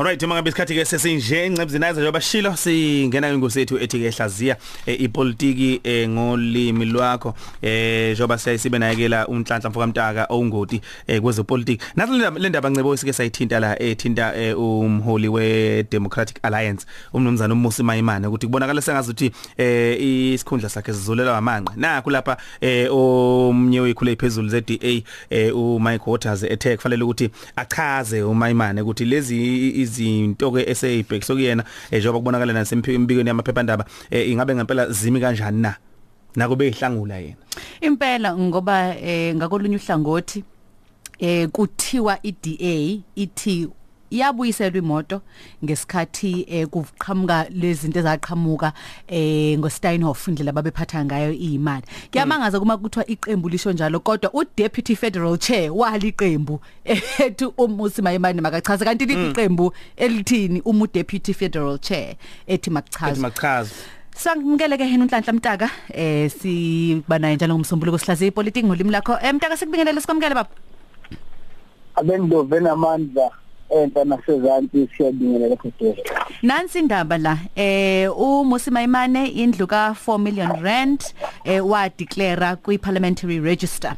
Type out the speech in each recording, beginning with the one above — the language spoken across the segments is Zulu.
Alright mangabe isikhathi ke sesinje encebuzini ayiza njengoba shilo singena ingosethu ethi ke hlaziya ipolitiki eh, ngolimi lwakho eh njengoba siyasibe nayekela unhlanhla mfoka mtaka ongoti eh, kwezepolitiki nathi le ndaba ncebo sike sayithinta la ethinta eh, umholi we Democratic Alliance umnumzana uMusi Mayimane ukuthi kubonakala sengazuthi eh isikhundla sakhe sizulela amanqe nakho lapha eh omnye wekhule phezulu zeDA eh uMike Waters ethe kufanele ukuthi achaze uMayimane ukuthi lezi izinto ke eseyibhek sokuyena njengoba kubonakala nasempikweni yamaphephandaba ingabe ngempela zimi kanjani na? Nakube ihlangula yena. Impela ngoba eh ngakolunye uhlangothi eh kuthiwa iDA ithi yabuyiselwa imoto ngesikhathi eh kuqhamuka lezi zinto ezaqhamuka eh ngoSteinhoff indlela babephatha ngayo imali kuyamangaza kuma kuthiwa iqembu lisho njalo kodwa uDeputy Federal Chair waliqembu ethu umusi mayimani makachaze kanti liqembu elithini? Umu Deputy Federal Chair ethi makuchaze ethi machaze Sangimkele ke hena unhlanhla mtaka eh sibanaye njalo ngomsombuluko sihlaze ipolitiki ngolimi lakho. Eh mtaka sikubingelele sikwamkele baba. Abendove namandla. Enta nasezansi siyabingelela kodwa Nansi indaba la eh uMusi Mayimane indlu ka 4 million rand eh wa declare kwi parliamentary register.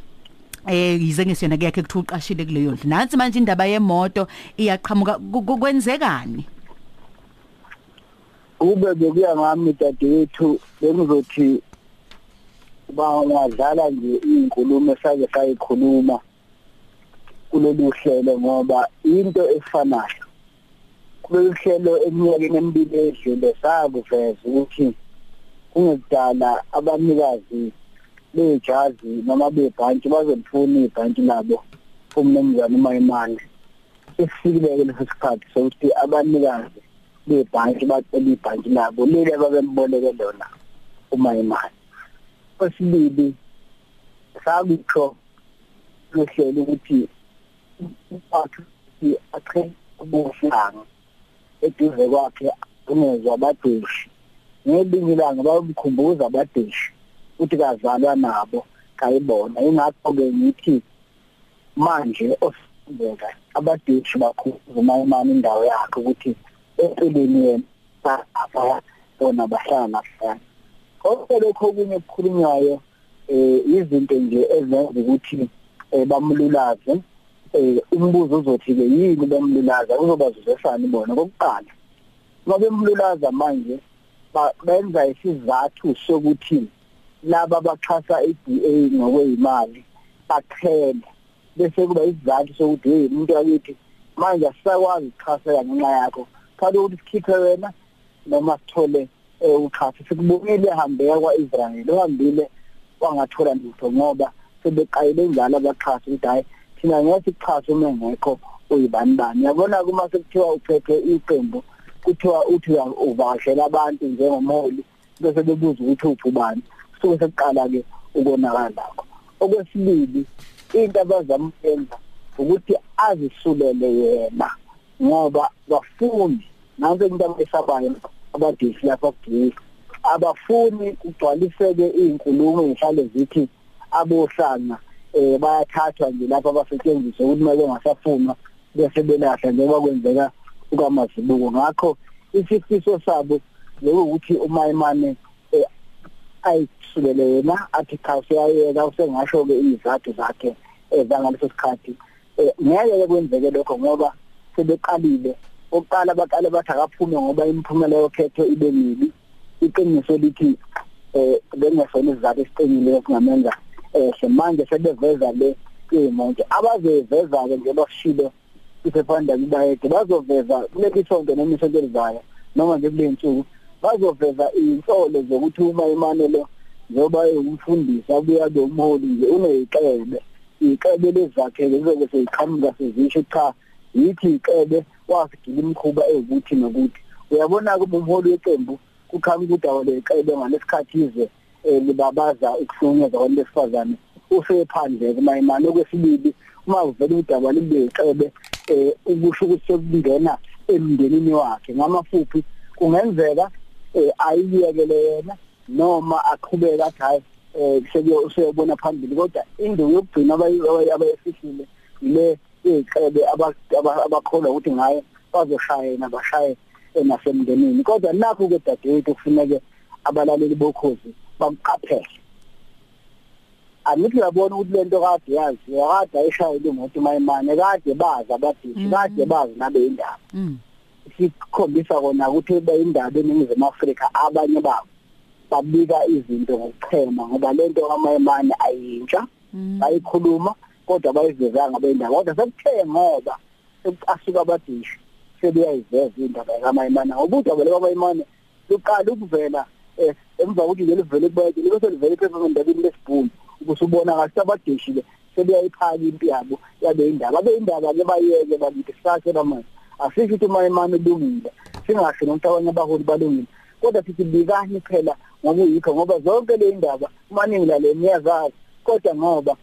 Eh yize ngesiyona kuyakhe kuthi uqashile kuleyo ndlu. Nansi manje indaba yemoto iyaqhamuka kwenzekani? Ube bekuya ngami dadewethu bengizothi bangadlala nje inkulumo esake sayikhuluma. Kulolu hlelo ngoba into efanayo kulolu hlelo eminyakeni emibili edlule sakuveza ukuthi kungekudala abanikazi bejazi noma bebhantshi bazolifuna ibhantshi labo umnumzana uMayimane. Esifikile leso sikhathi sokuthi abanikazi bebhantshi bacela ibhantshi labo leli ababemboleke lona uMayimane. Kwesibili sakutsho lohlelo ukuthi wakhe aqhe ubuhlanga eduze kwakhe ungezwa abadeshi ngelinye ilanga bayomkhumbuza abadeshi ukuthi kazalwa nabo kayibona. Ingakho ke ngithi manje osenzeka abadeshi bakhuluza umayimani indawo yakhe ukuthi empilweni yena afaya bona bahlala nahlala. Konke lokho okunye okukhulunywayo eh izinto nje ezenza ukuthi bamlulaze. Eh umbuzo uzothi ke yini bemlulaza uzobazuzesana bona? Kokuqala ngoba bemlulaza manje benza isizathu sokuthi laba abaxhasa iDA ngokwezimali baqhele. Bese kuba isizathu sokuthi hey umuntu akithi manje asisakwazi ukuxhasa ngenxa yakho. Kanti ukuthi sikhiphe wena noma sithole uxhaso. Sikubonile ehambeka kwaIsrael ohambile wangathola lutho ngoba sebeqayile njalo abaxhasi ukuthi hayi thina ngeke sikuxhase uma ngekho uyibani bani yabona kuma sekuthiwa uphethe iqembu kuthiwa uthi uvashela abantu njengomholi bese bebuza ukuthi uphi ubani. Suke sekuqala ke ukonakala lakho okwesibili into abazamyenza ukuthi azisulele yena ngoba bafundi nanso into abayisabayo abadisi lapha kugcina abafuni kugcwaliseke izinkulumo ezihlale zithi abohlanga eh bayathathwa nje lapha abasetshenziswa ukuthi uma bengasafunwa bese belahla njengoba kwenzeka ukamazibuko ngakho isifiso sabo lokuthi umayimane ayisulele yena athi cha useyayeka usengasho ke izathu zakhe ezangaleso sikhathi. Ngeke kwenzeke lokho ngoba sebeqalile. Oqala baqale bathi akaphume ngoba imiphumela yokhetho ibe mibi. Iqiniso lithi eh bengesona izizathu esiqinile okungamenza ehle. Manje sebeveza le imonke abazeveza ke nje bashilo iphephandaba ibayede bazoveza kuleli sonke noma isonto elizayo noma nje kule nsuku bazoveza insolo zokuthi uma imane lo njoba umfundisi abuya ke umholi nje uneyiqebe iqebe lezakhe lizobe seyiqhamuka sezisho cha yithi iqebe wasigila imkhuba ezukuthi nokuthi. Uyabona kuba umholi weqembu kukhanga udaba leqebe ngalesikhathi ize libabaza ukuhlunyezwa kwabantu besifazane usephandle kumayimani okwesibili uma uvela udaba libe ixebe eh ukusho ukuthi sekungena emndenini wakhe ngamafuphi kungenzeka ayiyekele yena noma aqhubeka athi hayi eh sekuyo usebona phambili. Kodwa indawo yokugcina abayifihlile ile ixebe abakholwa ukuthi ngayo bazoshayena bashaye nasemndenini. Kodwa nakho ke dadewethu kufuneke abalaleli bokhozi bakuqaphele angithi uyabona ukuthi lento kade yazi yakade ayishayela imoto mayimane kade bazi abadisi kade bazi nabe indaba. Mm. sikhombisa kona ukuthi beyindaba eningizimu Afrika abanye babo babika izinto ngokuchema ngoba lento kamayimane ayintsha bayikhuluma kodwa bayivezanga beyindaba kodwa sekuthe ngoba asuka abadishi sebeyayiveza indaba kamayimane ngoba udaba lekamayimane luqala ukuvela eh, emva kokuthi leli vele kubeke libe selivele ephephandabeni lesibhunu ubusubona kahle abadishi le sebeyayiphaka impi yabo yabe indaba. Abe indaba ke bayeke bakithi sashe bamanje. Asisho ukuthi mayimane ulungile singasho nokuthi abanye abaholi balungile. Kodwa sithi bikani phela ngoba uyikho ngoba zonke le indaba maningi lale niyazazi. Kodwa ngoba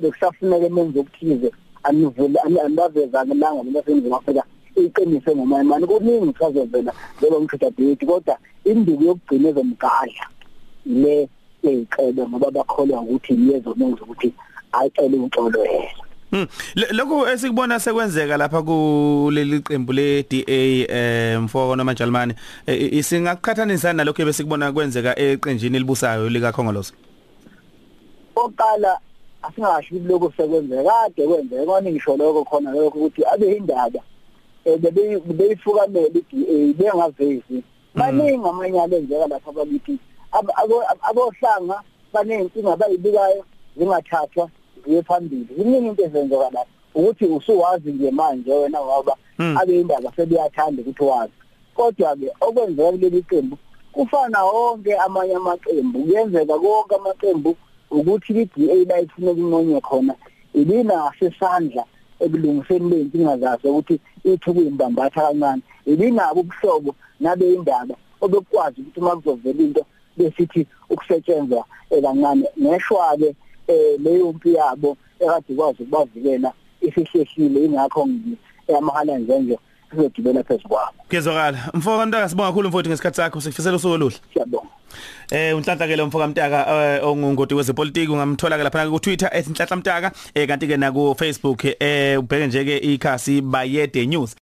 bekusafuneka menze okuthize anivule anibavezane langa laseNingizimu Afrika iqinise ngomayimane kuningi kusazovela njengoba ngithatha date kodwa induku yokugcina ezomgadla le eyicebe ngoba bakholwa ukuthi liyezomenza ukuthi ayicele uxolo yena Hmm. Le- Lokho esikubona sekwenzeka lapha kuleli qembu le DA eh mfoko noma Jalimani isingaqhathanisa nalokho ebesikubona kwenzeka eqenjini elibusayo lika Khongolose. oqala asingasho ukuthi lokho sekwenzeka kade kwenzeka kwani ngisho lokho khona lokho ukuthi abe indaba eh bebe- beyifukamela iDA bengavezi. Baningi amanyalo enzeka lapha abakithi Ab- abo- abohlanga banenkinga bayibikayo zingathathwa ziye phambili. Ziningi into ezenzeka lapha. Ukuthi usuwazi nje manje wena ngoba Mm. abe indaba sebeyathanda ukuthi wazi. Kodwa ke okwenzeka kuleli qembu kufana wonke amanye amaqembu. Kuyenzeka konke amaqembu ukuthi i-DA la ifuna ukunqonywa khona ibinasesandla ekulungiseni ley'nkinga zaso ukuthi ithi kuyimbambatha kancane. Ibinabo ubuhlobo nabe indaba obekwazi ukuthi uma kuzovela into besithi ukusetshenzwa eh, kancane. Neshwa-ke um leyo mpi yabo ekade ikwazi ukubavikela isihlehlile ingakho ngithi amahala njenje sizogibela phezu kwabo. Kuyezwakala. Mfoko Mtaka sibonga kakhulu mfowethu ngesikhathi sakho. Sikufisela usuku oluhle. siyabonga. Eh unhlanhla ke lo mfoka Mtaka eh, ongungoti wezepolitiki ungamthola ke lapha ku Twitter @nhlanhla Mtaka eh kanti ke na ku Facebook eh ubheke nje ke ikhasi bayede news.